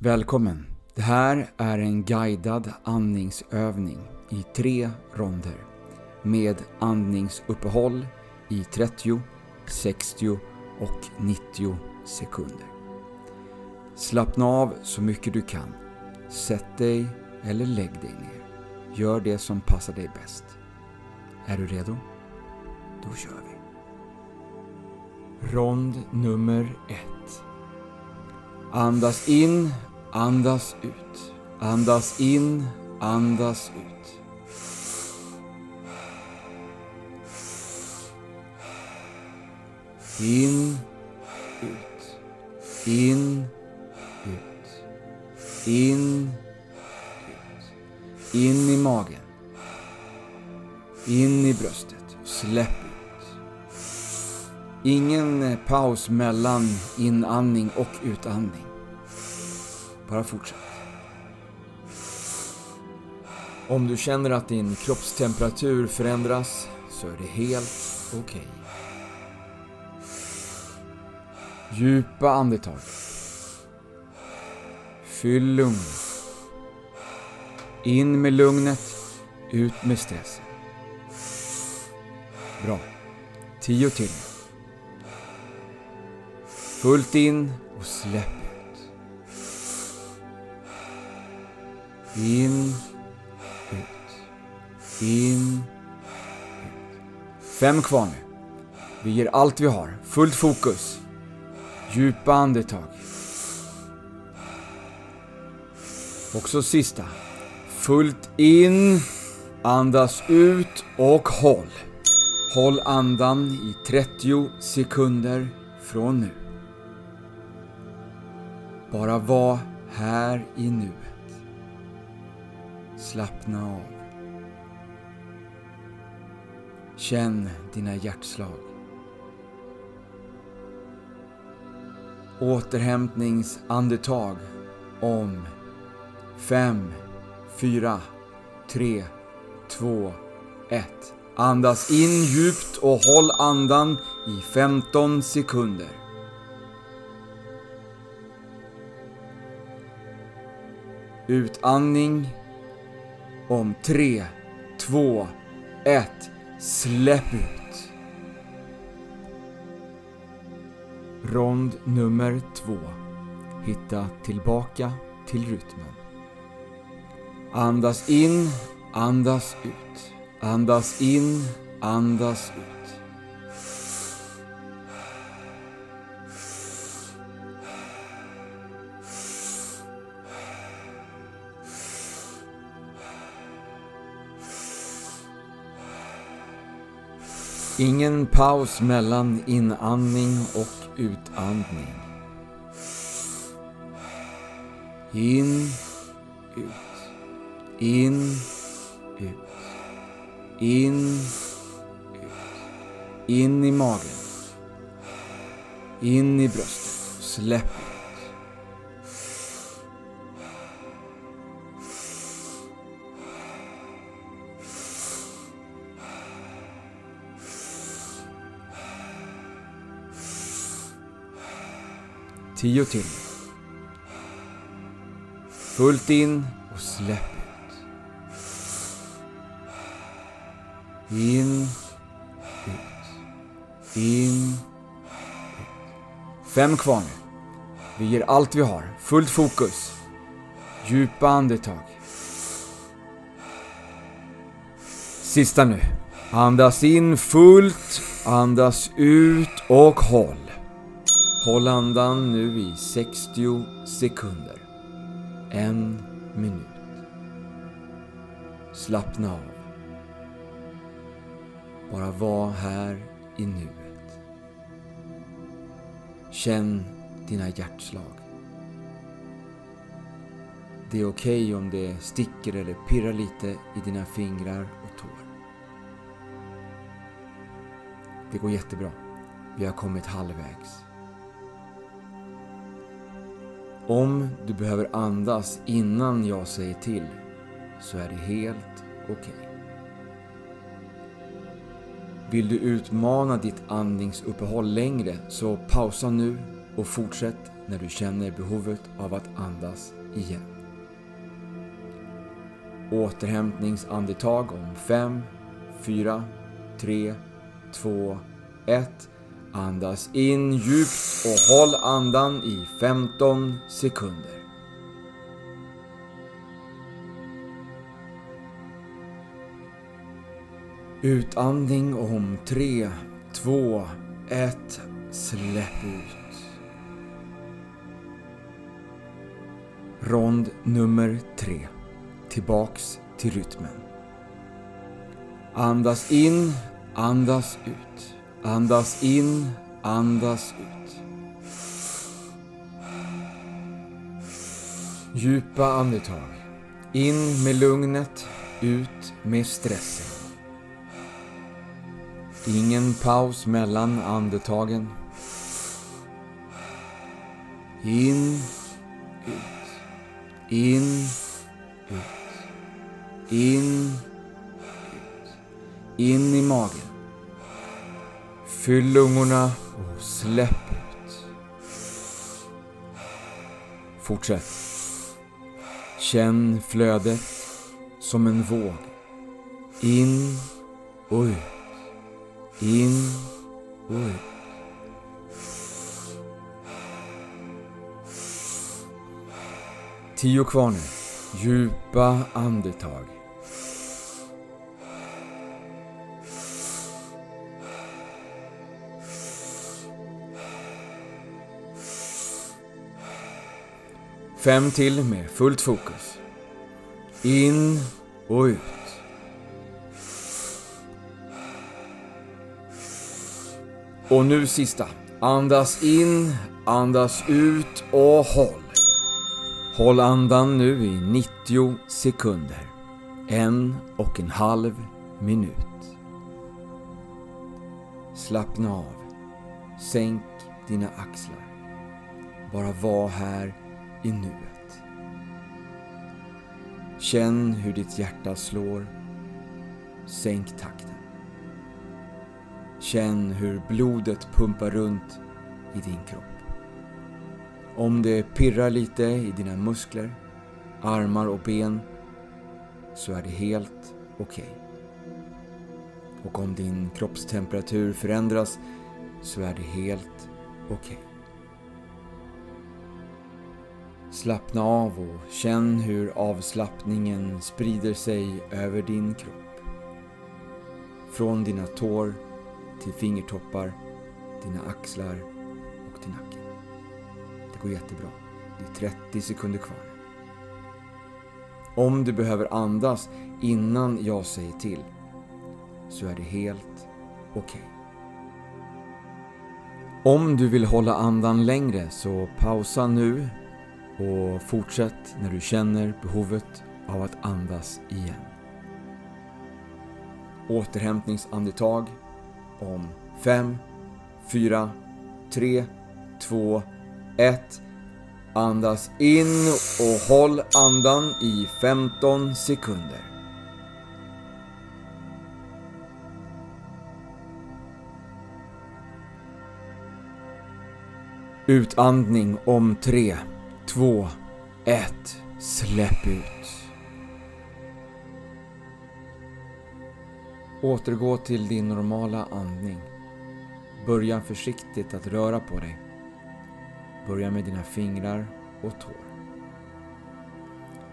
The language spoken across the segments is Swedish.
Välkommen! Det här är en guidad andningsövning i tre ronder med andningsuppehåll i 30, 60 och 90 sekunder. Slappna av så mycket du kan. Sätt dig eller lägg dig ner. Gör det som passar dig bäst. Är du redo? Då kör vi. Rond nummer ett. Andas in, andas ut. Andas in, andas ut. In, ut. In, ut. In, ut. In i magen. In i bröstet. Släpp ut. Ingen eh, paus mellan inandning och utandning. Bara fortsätt. Om du känner att din kroppstemperatur förändras så är det helt okej. Okay. Djupa andetag. Fyll lugnet. In med lugnet, ut med stressen. Bra. Tio till. Fullt in och släpp In, ut. In, ut. Fem kvar nu. Vi ger allt vi har. Fullt fokus. Djupa andetag. Också sista. Fullt in. Andas ut och håll. Håll andan i 30 sekunder från nu. Bara var här i nuet. Slappna av. Känn dina hjärtslag. Återhämtningsandetag om 5, 4, 3, 2, 1. Andas in djupt och håll andan i 15 sekunder. Utandning om 3, 2, 1. Släpp ut. Rond nummer 2. Hitta tillbaka till rytmen. Andas in, andas ut. Andas in, andas ut. Ingen paus mellan inandning och utandning. In, ut. In, ut. In, ut. In i magen. In i bröstet. Släpp Tio till. Fullt in och släpp ut. In, ut. In, ut. Fem kvar nu. Vi ger allt vi har. Fullt fokus. Djupa andetag. Sista nu. Andas in fullt, andas ut och håll. Håll andan nu i 60 sekunder. En minut. Slappna av. Bara var här i nuet. Känn dina hjärtslag. Det är okej okay om det sticker eller pirrar lite i dina fingrar och tår. Det går jättebra. Vi har kommit halvvägs. Om du behöver andas innan jag säger till så är det helt okej. Okay. Vill du utmana ditt andningsuppehåll längre så pausa nu och fortsätt när du känner behovet av att andas igen. Återhämtningsandetag om 5, 4, 3, 2, 1. Andas in djupt och håll andan i 15 sekunder. Utandning om 3, 2, 1. Släpp ut. Rond nummer 3. Tillbaks till rytmen. Andas in, andas ut. Andas in, andas ut. Djupa andetag. In med lugnet, ut med stressen. Ingen paus mellan andetagen. In, ut. In, ut. In, ut. In i magen. Fyll lungorna och släpp ut. Fortsätt. Känn flödet som en våg. In och ut. In och ut. Tio kvar nu. Djupa andetag. Fem till med fullt fokus. In och ut. Och nu sista. Andas in, andas ut och håll. Håll andan nu i 90 sekunder. En och en halv minut. Slappna av. Sänk dina axlar. Bara var här i nuet. Känn hur ditt hjärta slår. Sänk takten. Känn hur blodet pumpar runt i din kropp. Om det pirrar lite i dina muskler, armar och ben så är det helt okej. Okay. Och om din kroppstemperatur förändras så är det helt okej. Okay. Slappna av och känn hur avslappningen sprider sig över din kropp. Från dina tår till fingertoppar, dina axlar och till nacken. Det går jättebra. Det är 30 sekunder kvar. Om du behöver andas innan jag säger till så är det helt okej. Okay. Om du vill hålla andan längre så pausa nu och fortsätt när du känner behovet av att andas igen. Återhämtningsandetag om 5, 4, 3, 2, 1. Andas in och håll andan i 15 sekunder. Utandning om 3, 2, 1. Släpp ut. Återgå till din normala andning. Börja försiktigt att röra på dig. Börja med dina fingrar och tår.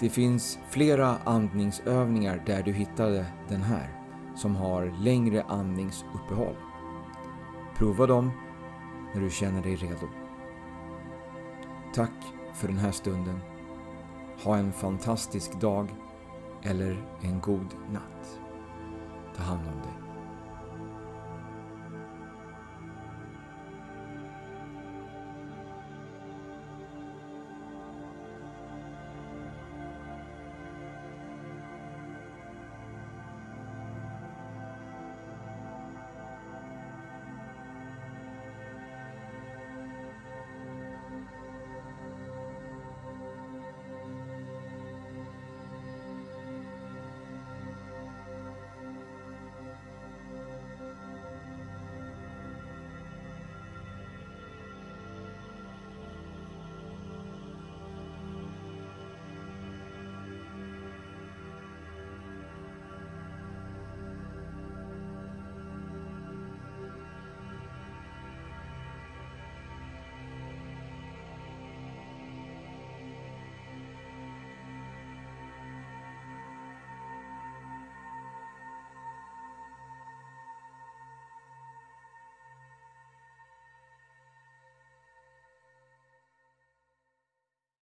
Det finns flera andningsövningar där du hittade den här som har längre andningsuppehåll. Prova dem när du känner dig redo. Tack för den här stunden. Ha en fantastisk dag eller en god natt. Ta hand om dig.